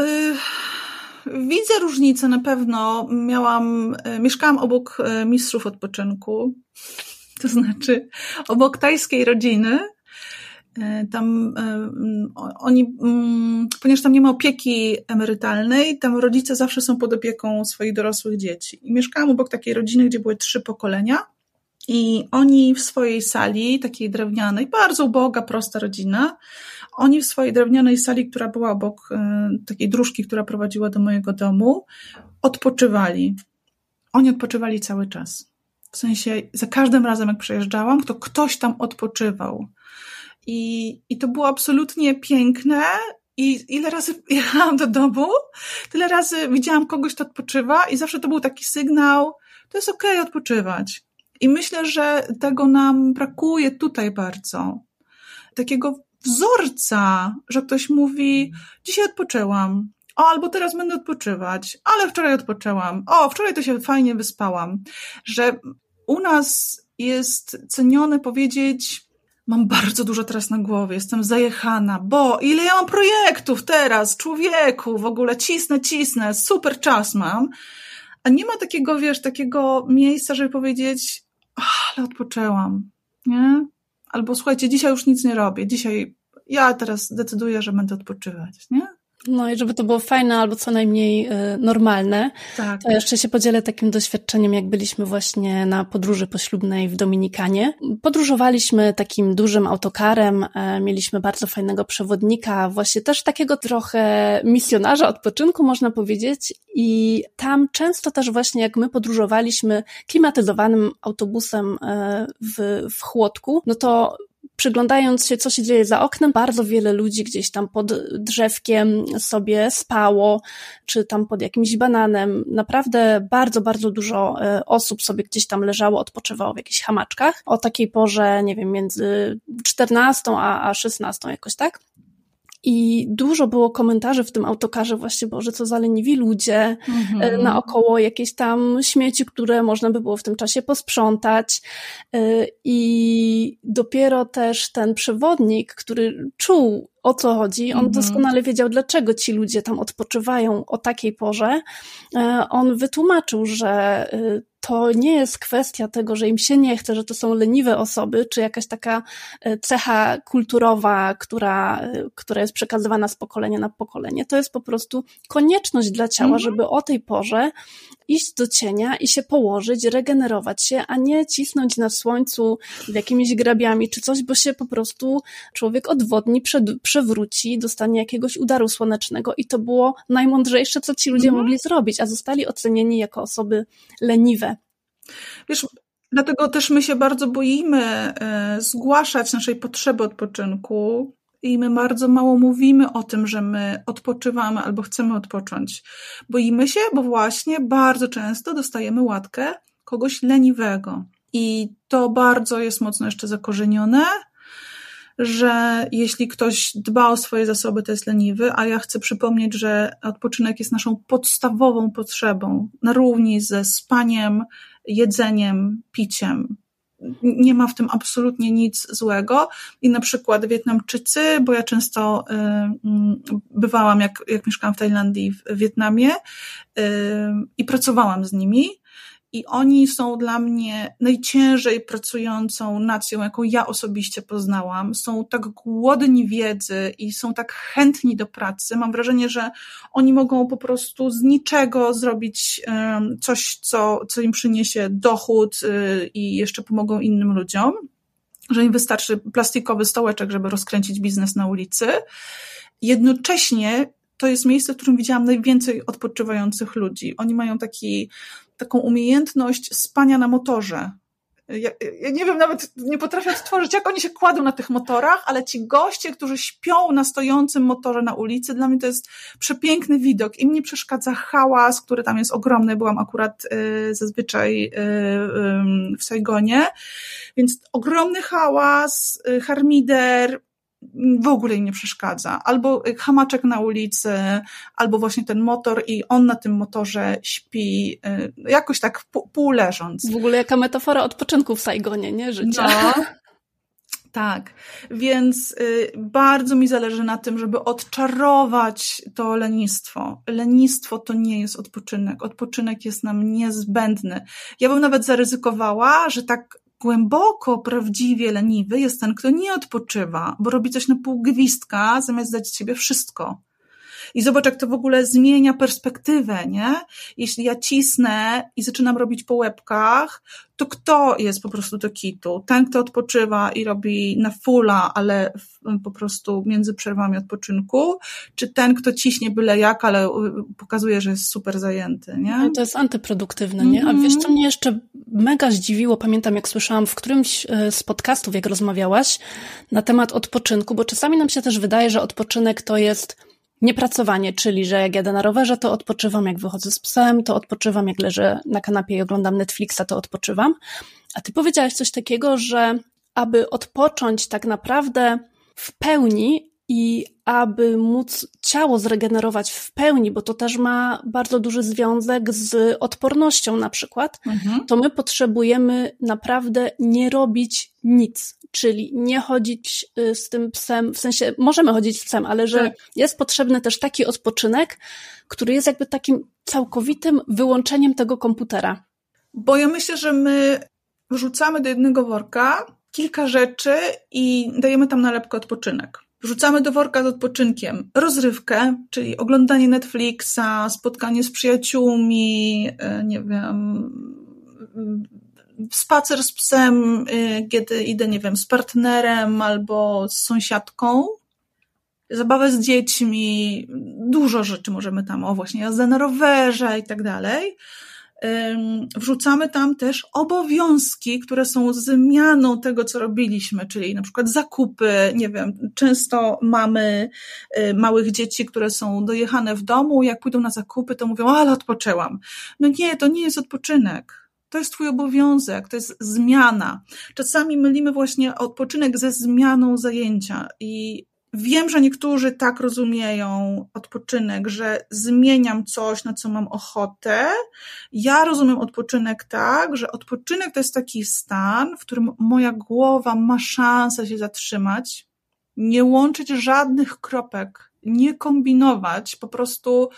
Widzę różnicę na pewno. Miałam, e, mieszkałam obok e, mistrzów odpoczynku, to znaczy obok tajskiej rodziny. E, tam oni, mm, ponieważ tam nie ma opieki emerytalnej, tam rodzice zawsze są pod opieką swoich dorosłych dzieci. I mieszkałam obok takiej rodziny, gdzie były trzy pokolenia. I oni w swojej sali, takiej drewnianej, bardzo uboga, prosta rodzina, oni w swojej drewnianej sali, która była obok e, takiej dróżki, która prowadziła do mojego domu, odpoczywali. Oni odpoczywali cały czas. W sensie, za każdym razem, jak przejeżdżałam, to ktoś tam odpoczywał. I, i to było absolutnie piękne. I ile razy jechałam do domu, tyle razy widziałam kogoś, kto odpoczywa, i zawsze to był taki sygnał, to jest okej okay odpoczywać. I myślę, że tego nam brakuje tutaj bardzo. Takiego wzorca, że ktoś mówi, dzisiaj odpoczęłam, o, albo teraz będę odpoczywać, ale wczoraj odpoczęłam, o, wczoraj to się fajnie wyspałam. Że u nas jest cenione powiedzieć, mam bardzo dużo teraz na głowie, jestem zajechana, bo ile ja mam projektów teraz, człowieku, w ogóle cisnę, cisnę, super czas mam. A nie ma takiego, wiesz, takiego miejsca, żeby powiedzieć, ale odpoczęłam, nie? Albo słuchajcie, dzisiaj już nic nie robię, dzisiaj ja teraz decyduję, że będę odpoczywać, nie? No i żeby to było fajne albo co najmniej y, normalne, tak. to jeszcze się podzielę takim doświadczeniem, jak byliśmy właśnie na podróży poślubnej w Dominikanie. Podróżowaliśmy takim dużym autokarem, e, mieliśmy bardzo fajnego przewodnika, właśnie też takiego trochę misjonarza odpoczynku, można powiedzieć. I tam często też właśnie jak my podróżowaliśmy klimatyzowanym autobusem e, w, w chłodku, no to przyglądając się, co się dzieje za oknem, bardzo wiele ludzi gdzieś tam pod drzewkiem sobie spało, czy tam pod jakimś bananem. Naprawdę bardzo, bardzo dużo e, osób sobie gdzieś tam leżało, odpoczywało w jakichś hamaczkach. O takiej porze, nie wiem, między 14 a, a 16 jakoś tak. I dużo było komentarzy w tym autokarze właśnie, Boże, co za leniwi ludzie, mm-hmm. naokoło jakieś tam śmieci, które można by było w tym czasie posprzątać. E, I dopiero też ten przewodnik, który czuł o co chodzi. On mm-hmm. doskonale wiedział, dlaczego ci ludzie tam odpoczywają o takiej porze. E, on wytłumaczył, że to nie jest kwestia tego, że im się nie chce, że to są leniwe osoby, czy jakaś taka e, cecha kulturowa, która, e, która jest przekazywana z pokolenia na pokolenie. To jest po prostu konieczność dla ciała, mhm. żeby o tej porze iść do cienia i się położyć, regenerować się, a nie cisnąć na słońcu jakimiś grabiami czy coś, bo się po prostu człowiek odwodni, przewróci, dostanie jakiegoś udaru słonecznego i to było najmądrzejsze, co ci ludzie mhm. mogli zrobić, a zostali ocenieni jako osoby leniwe. Wiesz, dlatego też my się bardzo boimy e, zgłaszać naszej potrzeby odpoczynku i my bardzo mało mówimy o tym, że my odpoczywamy albo chcemy odpocząć. Boimy się, bo właśnie bardzo często dostajemy łatkę kogoś leniwego. I to bardzo jest mocno jeszcze zakorzenione, że jeśli ktoś dba o swoje zasoby, to jest leniwy, a ja chcę przypomnieć, że odpoczynek jest naszą podstawową potrzebą, na równi ze spaniem, jedzeniem, piciem. Nie ma w tym absolutnie nic złego. I na przykład Wietnamczycy, bo ja często y, bywałam, jak, jak mieszkałam w Tajlandii, w Wietnamie y, i pracowałam z nimi, i oni są dla mnie najciężej pracującą nacją, jaką ja osobiście poznałam. Są tak głodni wiedzy i są tak chętni do pracy. Mam wrażenie, że oni mogą po prostu z niczego zrobić coś, co, co im przyniesie dochód y, i jeszcze pomogą innym ludziom. Że im wystarczy plastikowy stołeczek, żeby rozkręcić biznes na ulicy. Jednocześnie to jest miejsce, w którym widziałam najwięcej odpoczywających ludzi. Oni mają taki taką umiejętność spania na motorze. Ja, ja, nie wiem, nawet nie potrafię odtworzyć, jak oni się kładą na tych motorach, ale ci goście, którzy śpią na stojącym motorze na ulicy, dla mnie to jest przepiękny widok. Im nie przeszkadza hałas, który tam jest ogromny. Byłam akurat y, zazwyczaj y, y, w Saigonie, więc ogromny hałas, y, harmider, w ogóle im nie przeszkadza. Albo hamaczek na ulicy, albo właśnie ten motor i on na tym motorze śpi, y, jakoś tak pół leżąc. W ogóle jaka metafora odpoczynku w Saigonie, nie? Życia. No. Tak, więc y, bardzo mi zależy na tym, żeby odczarować to lenistwo. Lenistwo to nie jest odpoczynek. Odpoczynek jest nam niezbędny. Ja bym nawet zaryzykowała, że tak głęboko, prawdziwie leniwy jest ten, kto nie odpoczywa, bo robi coś na pół gwizdka, zamiast dać z siebie wszystko. I zobacz, jak to w ogóle zmienia perspektywę, nie? Jeśli ja cisnę i zaczynam robić po łebkach, to kto jest po prostu do kitu? Ten, kto odpoczywa i robi na fulla, ale po prostu między przerwami odpoczynku, czy ten, kto ciśnie byle jak, ale pokazuje, że jest super zajęty, nie? To jest antyproduktywne, nie? A wiesz, co mnie jeszcze mega zdziwiło, pamiętam jak słyszałam w którymś e, z podcastów, jak rozmawiałaś na temat odpoczynku, bo czasami nam się też wydaje, że odpoczynek to jest Niepracowanie, czyli że jak jadę na rowerze, to odpoczywam, jak wychodzę z psem, to odpoczywam, jak leżę na kanapie i oglądam Netflixa, to odpoczywam. A ty powiedziałaś coś takiego, że aby odpocząć tak naprawdę w pełni i aby móc ciało zregenerować w pełni, bo to też ma bardzo duży związek z odpornością na przykład, mhm. to my potrzebujemy naprawdę nie robić nic, czyli nie chodzić y, z tym psem, w sensie możemy chodzić z psem, ale że tak. jest potrzebny też taki odpoczynek, który jest jakby takim całkowitym wyłączeniem tego komputera. Bo ja myślę, że my wrzucamy do jednego worka kilka rzeczy i dajemy tam nalepkę odpoczynek. Wrzucamy do worka z odpoczynkiem. Rozrywkę, czyli oglądanie Netflixa, spotkanie z przyjaciółmi, y, nie wiem, spacer z psem, y, kiedy idę, nie wiem, z partnerem albo z sąsiadką, zabawę z dziećmi, dużo rzeczy możemy tam, o właśnie jazdę na rowerze i tak dalej. Wrzucamy tam też obowiązki, które są zmianą tego, co robiliśmy, czyli na przykład zakupy, nie wiem, często mamy y, małych dzieci, które są dojechane w domu, jak pójdą na zakupy, to mówią, ale odpoczęłam. No nie, to nie jest odpoczynek to jest Twój obowiązek, to jest zmiana. Czasami mylimy właśnie odpoczynek ze zmianą zajęcia i Wiem, że niektórzy tak rozumieją odpoczynek, że zmieniam coś, na co mam ochotę. Ja rozumiem odpoczynek tak, że odpoczynek to jest taki stan, w którym moja głowa ma szansę się zatrzymać, nie łączyć żadnych kropek, nie kombinować, po prostu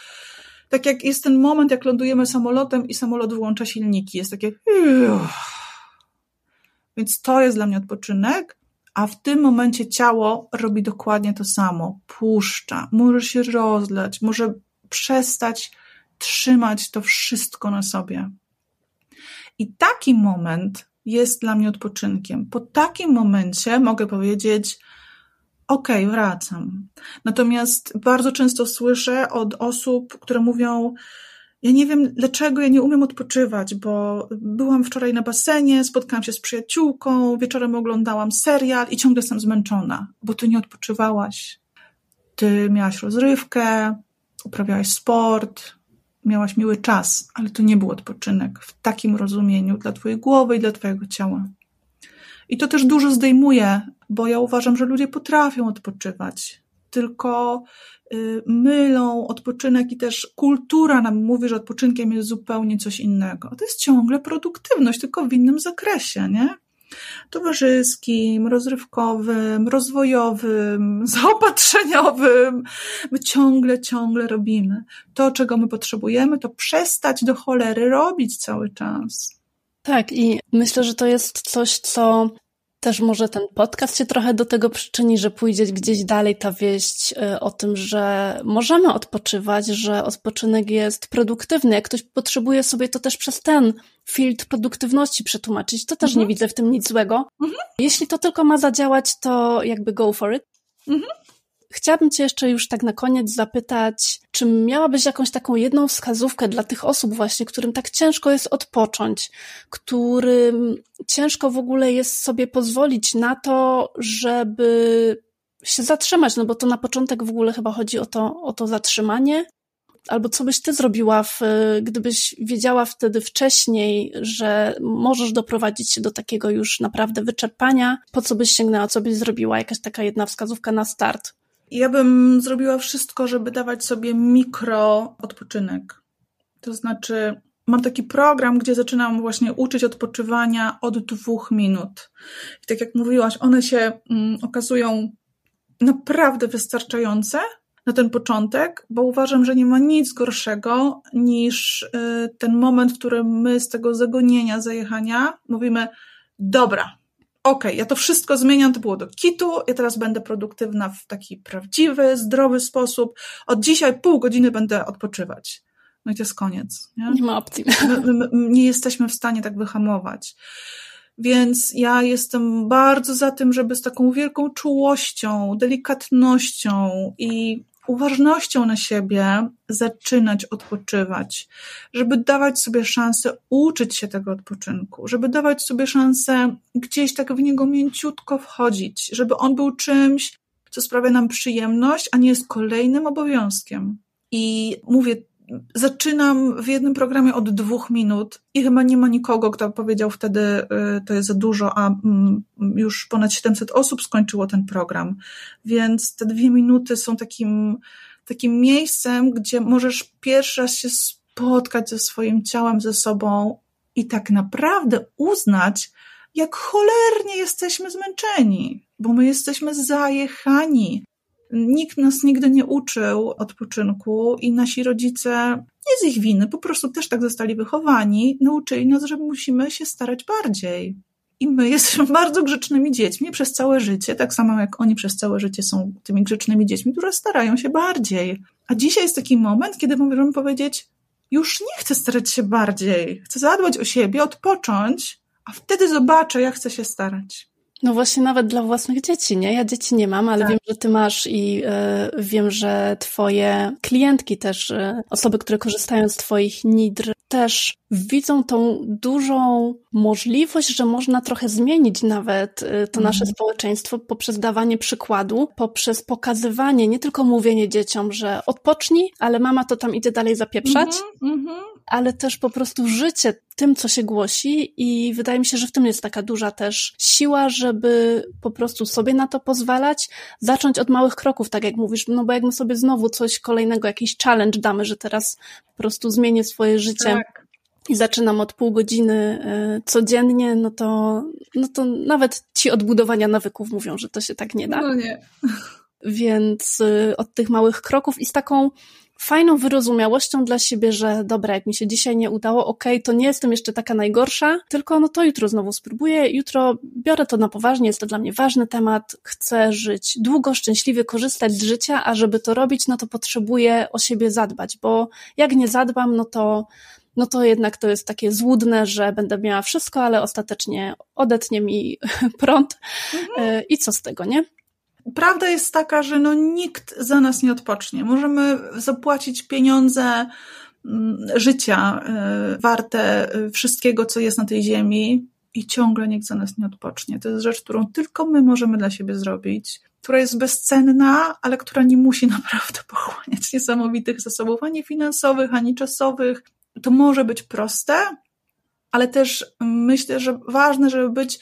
tak jak jest ten moment, jak lądujemy samolotem i samolot wyłącza silniki, jest takie. Więc to jest dla mnie odpoczynek, a w tym momencie ciało robi dokładnie to samo. Puszcza, może się rozlać, może przestać trzymać to wszystko na sobie. I taki moment jest dla mnie odpoczynkiem. Po takim momencie mogę powiedzieć, okay, wracam. Natomiast bardzo często słyszę od osób, które mówią, ja nie wiem, dlaczego ja nie umiem odpoczywać, bo byłam wczoraj na basenie, spotkałam się z przyjaciółką, wieczorem oglądałam serial i ciągle jestem zmęczona, bo ty nie odpoczywałaś. Ty miałaś rozrywkę, uprawiałaś sport, miałaś miły czas, ale to nie był odpoczynek w takim rozumieniu dla twojej głowy i dla twojego ciała. I to też dużo zdejmuje, bo ja uważam, że ludzie potrafią odpoczywać, tylko y, mylą odpoczynek i też kultura nam mówi, że odpoczynkiem jest zupełnie coś innego. To jest ciągle produktywność, tylko w innym zakresie, nie? Towarzyskim, rozrywkowym, rozwojowym, zaopatrzeniowym. My ciągle, ciągle robimy. To, czego my potrzebujemy, to przestać do cholery robić cały czas. Tak, i myślę, że to jest coś, co też może ten podcast się trochę do tego przyczyni, że pójdzie gdzieś dalej ta wieść y, o tym, że możemy odpoczywać, że odpoczynek jest produktywny. Jak ktoś potrzebuje sobie to też przez ten filtr produktywności przetłumaczyć, to też mhm. nie widzę w tym nic złego. Mhm. Jeśli to tylko ma zadziałać, to jakby go for it. Mhm. Chciałabym Cię jeszcze już tak na koniec zapytać, czy miałabyś jakąś taką jedną wskazówkę dla tych osób właśnie, którym tak ciężko jest odpocząć, którym ciężko w ogóle jest sobie pozwolić na to, żeby się zatrzymać, no bo to na początek w ogóle chyba chodzi o to, o to zatrzymanie. Albo co byś ty zrobiła, w, gdybyś wiedziała wtedy wcześniej, że możesz doprowadzić się do takiego już naprawdę wyczerpania? Po co byś sięgnęła, co byś zrobiła? Jakaś taka jedna wskazówka na start? Ja bym zrobiła wszystko, żeby dawać sobie mikro odpoczynek. To znaczy, mam taki program, gdzie zaczynam właśnie uczyć odpoczywania od dwóch minut. I tak jak mówiłaś, one się mm, okazują naprawdę wystarczające na ten początek, bo uważam, że nie ma nic gorszego niż y, ten moment, w którym my z tego zagonienia, zajechania mówimy, dobra, okej, okay, ja to wszystko zmieniam, to było do kitu, ja teraz będę produktywna w taki prawdziwy, zdrowy sposób. Od dzisiaj pół godziny będę odpoczywać. No i to jest koniec. Nie, nie ma opcji. My, my, my nie jesteśmy w stanie tak wyhamować. Więc ja jestem bardzo za tym, żeby z taką wielką czułością, delikatnością i uważnością na siebie zaczynać odpoczywać, żeby dawać sobie szansę uczyć się tego odpoczynku, żeby dawać sobie szansę gdzieś tak w niego mięciutko wchodzić, żeby on był czymś, co sprawia nam przyjemność, a nie jest kolejnym obowiązkiem. I mówię, zaczynam w jednym programie od dwóch minut i chyba nie ma nikogo, kto powiedział wtedy, y, to jest za dużo, a mm, już ponad 700 osób skończyło ten program. Więc te dwie minuty są takim, takim miejscem, gdzie możesz pierwszy raz się spotkać ze swoim ciałem, ze sobą i tak naprawdę uznać, jak cholernie jesteśmy zmęczeni, bo my jesteśmy zajechani. Nikt nas nigdy nie uczył odpoczynku i nasi rodzice, nie z ich winy, po prostu też tak zostali wychowani, nauczyli nas, że musimy się starać bardziej. I my jesteśmy bardzo grzecznymi dziećmi przez całe życie, tak samo jak oni przez całe życie są tymi grzecznymi dziećmi, które starają się bardziej. A dzisiaj jest taki moment, kiedy możemy powiedzieć, już nie chcę starać się bardziej, chcę zadbać o siebie, odpocząć, a wtedy zobaczę, jak chcę się starać. No właśnie nawet dla własnych dzieci, nie? Ja dzieci nie mam, ale tak. wiem, że ty masz i y, wiem, że twoje klientki też, y, osoby, które korzystają z twoich nidr, też widzą tą dużą możliwość, że można trochę zmienić nawet y, to nasze mm. społeczeństwo poprzez dawanie przykładu, poprzez pokazywanie, nie tylko mówienie dzieciom, że odpocznij, ale mama to tam idzie dalej zapieprzać, mm -hmm, ale też po prostu życie tym, co się głosi i wydaje mi się, że w tym jest taka duża też siła, żeby po prostu sobie na to pozwalać, zacząć od małych kroków, tak jak mówisz, no bo jak my sobie znowu coś kolejnego, jakiś challenge damy, że teraz po prostu zmienię swoje życie tak. i zaczynam od pół godziny e, codziennie, no to, no to nawet ci odbudowania nawyków mówią, że to się tak nie da. No nie. Więc e, od tych małych kroków i z taką fajną wyrozumiałością dla siebie, że dobra, jak mi się dzisiaj nie udało, okej, okay, to nie jestem jeszcze taka najgorsza, tylko no to jutro znowu spróbuję, jutro biorę to na poważnie, jest to dla mnie ważny temat, chcę żyć długo, szczęśliwie, korzystać z życia, a żeby to robić, no to potrzebuję o siebie zadbać, bo jak nie zadbam, no to no to jednak to jest takie złudne, że będę miała wszystko, ale ostatecznie odetnie mi prąd mhm. i co z tego, nie? Prawda jest taka, że no nikt za nas nie odpocznie. Możemy zapłacić pieniądze mm, życia y, warte y, wszystkiego, co jest na tej ziemi i ciągle nikt za nas nie odpocznie. To jest rzecz, którą tylko my możemy dla siebie zrobić, która jest bezcenna, ale która nie musi naprawdę pochłaniać niesamowitych zasobów ani finansowych, ani czasowych. To może być proste, ale też myślę, że ważne, żeby być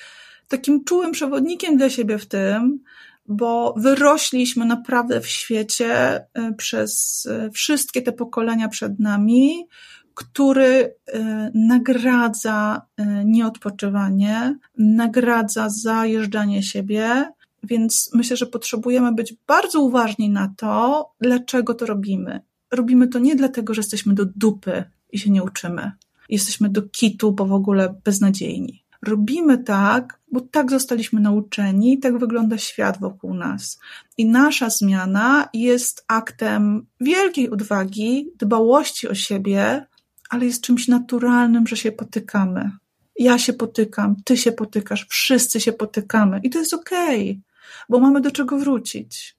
takim czułym przewodnikiem dla siebie w tym, bo wyrośliśmy naprawdę w świecie e, przez e, wszystkie te pokolenia przed nami, który e, nagradza nieodpoczywanie, nagradza zajeżdżanie siebie, więc myślę, że potrzebujemy być bardzo uważni na to, dlaczego to robimy. Robimy to nie dlatego, że jesteśmy do dupy i się nie uczymy. Jesteśmy do kitu, bo w ogóle beznadziejni. Robimy tak, bo tak zostaliśmy nauczeni, tak wygląda świat wokół nas. I nasza zmiana jest aktem wielkiej odwagi, dbałości o siebie, ale jest czymś naturalnym, że się potykamy. Ja się potykam, ty się potykasz, wszyscy się potykamy i to jest okej, okay, bo mamy do czego wrócić.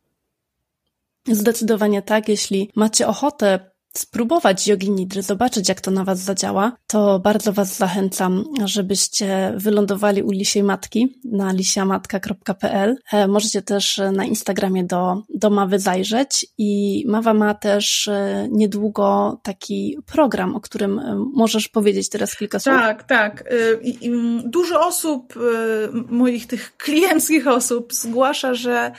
Zdecydowanie tak, jeśli macie ochotę spróbować jogi nidry, zobaczyć jak to na Was zadziała, to bardzo Was zachęcam, żebyście wylądowali u Lisiej Matki na lisiamatka.pl. E, możecie też na Instagramie do, do Mawy zajrzeć i Mawa ma też e, niedługo taki program, o którym e, możesz powiedzieć teraz kilka słów. Tak, tak. Dużo osób, moich tych klienckich osób zgłasza, że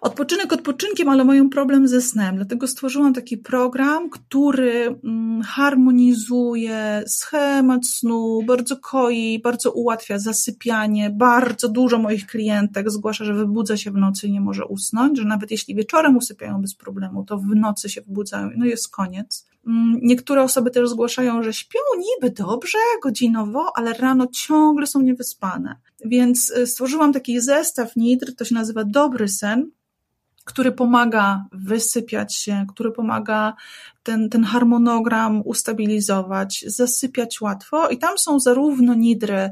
Odpoczynek odpoczynkiem, ale mają problem ze snem. Dlatego stworzyłam taki program, który mm, harmonizuje schemat snu, bardzo koi, bardzo ułatwia zasypianie. Bardzo dużo moich klientek zgłasza, że wybudza się w nocy i nie może usnąć, że nawet jeśli wieczorem usypiają bez problemu, to w nocy się wybudzają, no jest koniec. Mm, niektóre osoby też zgłaszają, że śpią niby dobrze, godzinowo, ale rano ciągle są niewyspane. Więc y, stworzyłam taki zestaw nitr, to się nazywa Dobry Sen, który pomaga wysypiać się, który pomaga ten, ten harmonogram ustabilizować, zasypiać łatwo. I tam są zarówno nidry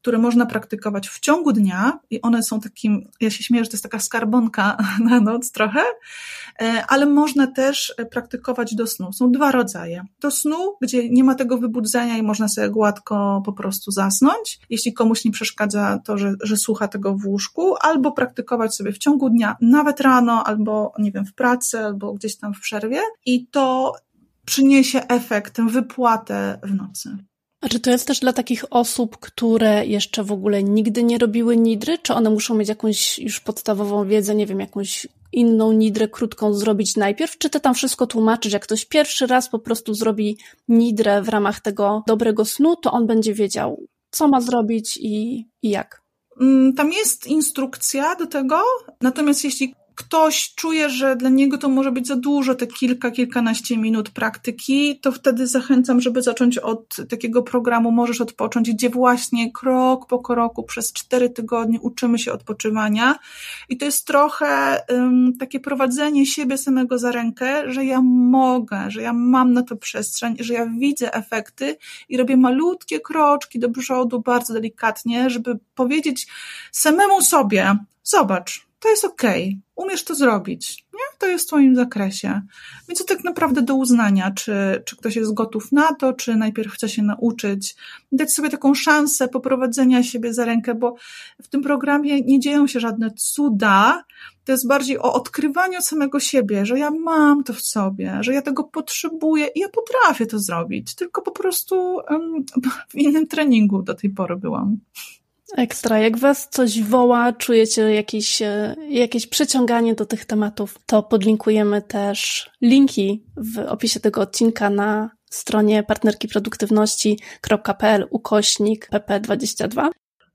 które można praktykować w ciągu dnia i one są takim, ja się śmieję, że to jest taka skarbonka na noc trochę, e, ale można też praktykować do snu. Są dwa rodzaje. Do snu, gdzie nie ma tego wybudzenia i można sobie gładko po prostu zasnąć, jeśli komuś nie przeszkadza to, że, że słucha tego w łóżku, albo praktykować sobie w ciągu dnia, nawet rano, albo nie wiem, w pracy, albo gdzieś tam w przerwie i to przyniesie efekt, tę wypłatę w nocy. A czy to jest też dla takich osób, które jeszcze w ogóle nigdy nie robiły nidry? Czy one muszą mieć jakąś już podstawową wiedzę, nie wiem, jakąś inną nidrę krótką zrobić najpierw? Czy ty tam wszystko tłumaczysz? Jak ktoś pierwszy raz po prostu zrobi nidrę w ramach tego dobrego snu, to on będzie wiedział, co ma zrobić i, i jak? Mm, tam jest instrukcja do tego, natomiast jeśli ktoś czuje, że dla niego to może być za dużo, te kilka, kilkanaście minut praktyki, to wtedy zachęcam, żeby zacząć od takiego programu Możesz Odpocząć, gdzie właśnie krok po kroku przez cztery tygodnie uczymy się odpoczywania. I to jest trochę um, takie prowadzenie siebie samego za rękę, że ja mogę, że ja mam na to przestrzeń, że ja widzę efekty i robię malutkie kroczki do przodu, bardzo delikatnie, żeby powiedzieć samemu sobie, zobacz, to jest okej, okay. umiesz to zrobić, nie? To jest w Twoim zakresie. Więc to tak naprawdę do uznania, czy, czy ktoś jest gotów na to, czy najpierw chce się nauczyć, dać sobie taką szansę poprowadzenia siebie za rękę, bo w tym programie nie dzieją się żadne cuda, to jest bardziej o odkrywaniu samego siebie, że ja mam to w sobie, że ja tego potrzebuję i ja potrafię to zrobić, tylko po prostu w innym treningu do tej pory byłam. Ekstra. Jak was coś woła, czujecie jakieś, e, jakieś przeciąganie do tych tematów, to podlinkujemy też linki w opisie tego odcinka na stronie partnerkiproduktywności.pl ukośnik pp22.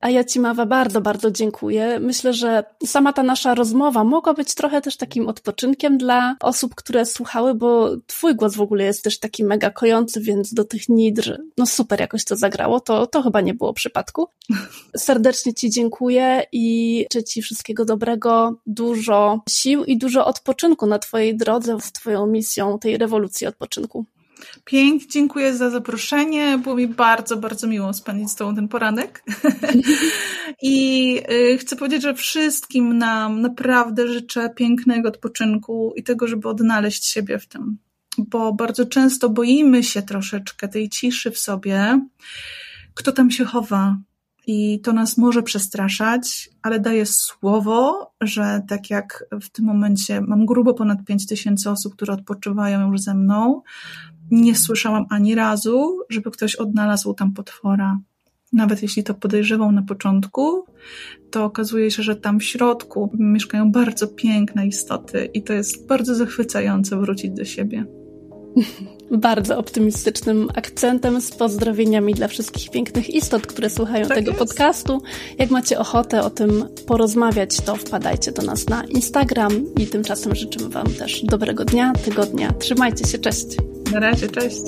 A ja Ci, Mawa, bardzo, bardzo dziękuję. Myślę, że sama ta nasza rozmowa mogła być trochę też takim odpoczynkiem dla osób, które słuchały, bo Twój głos w ogóle jest też taki mega kojący, więc do tych nidr, no super jakoś to zagrało. To, to chyba nie było przypadku. Serdecznie Ci dziękuję i życzę Ci wszystkiego dobrego, dużo sił i dużo odpoczynku na Twojej drodze z Twoją misją tej rewolucji odpoczynku. Pięknie, dziękuję za zaproszenie. Było mi bardzo, bardzo miło spędzić z Tobą ten poranek. I y, chcę powiedzieć, że wszystkim nam naprawdę życzę pięknego odpoczynku i tego, żeby odnaleźć siebie w tym. Bo bardzo często boimy się troszeczkę tej ciszy w sobie. Kto tam się chowa? I to nas może przestraszać, ale daję słowo, że tak jak w tym momencie mam grubo ponad 5 tysięcy osób, które odpoczywają już ze mną, nie słyszałam ani razu, żeby ktoś odnalazł tam potwora. Nawet jeśli to podejrzewał na początku, to okazuje się, że tam w środku mieszkają bardzo piękne istoty i to jest bardzo zachwycające wrócić do siebie. Bardzo optymistycznym akcentem z pozdrowieniami dla wszystkich pięknych istot, które słuchają tak tego jest. podcastu. Jak macie ochotę o tym porozmawiać, to wpadajcie do nas na Instagram i tymczasem życzymy Wam też dobrego dnia, tygodnia. Trzymajcie się, cześć. Na razie, cześć.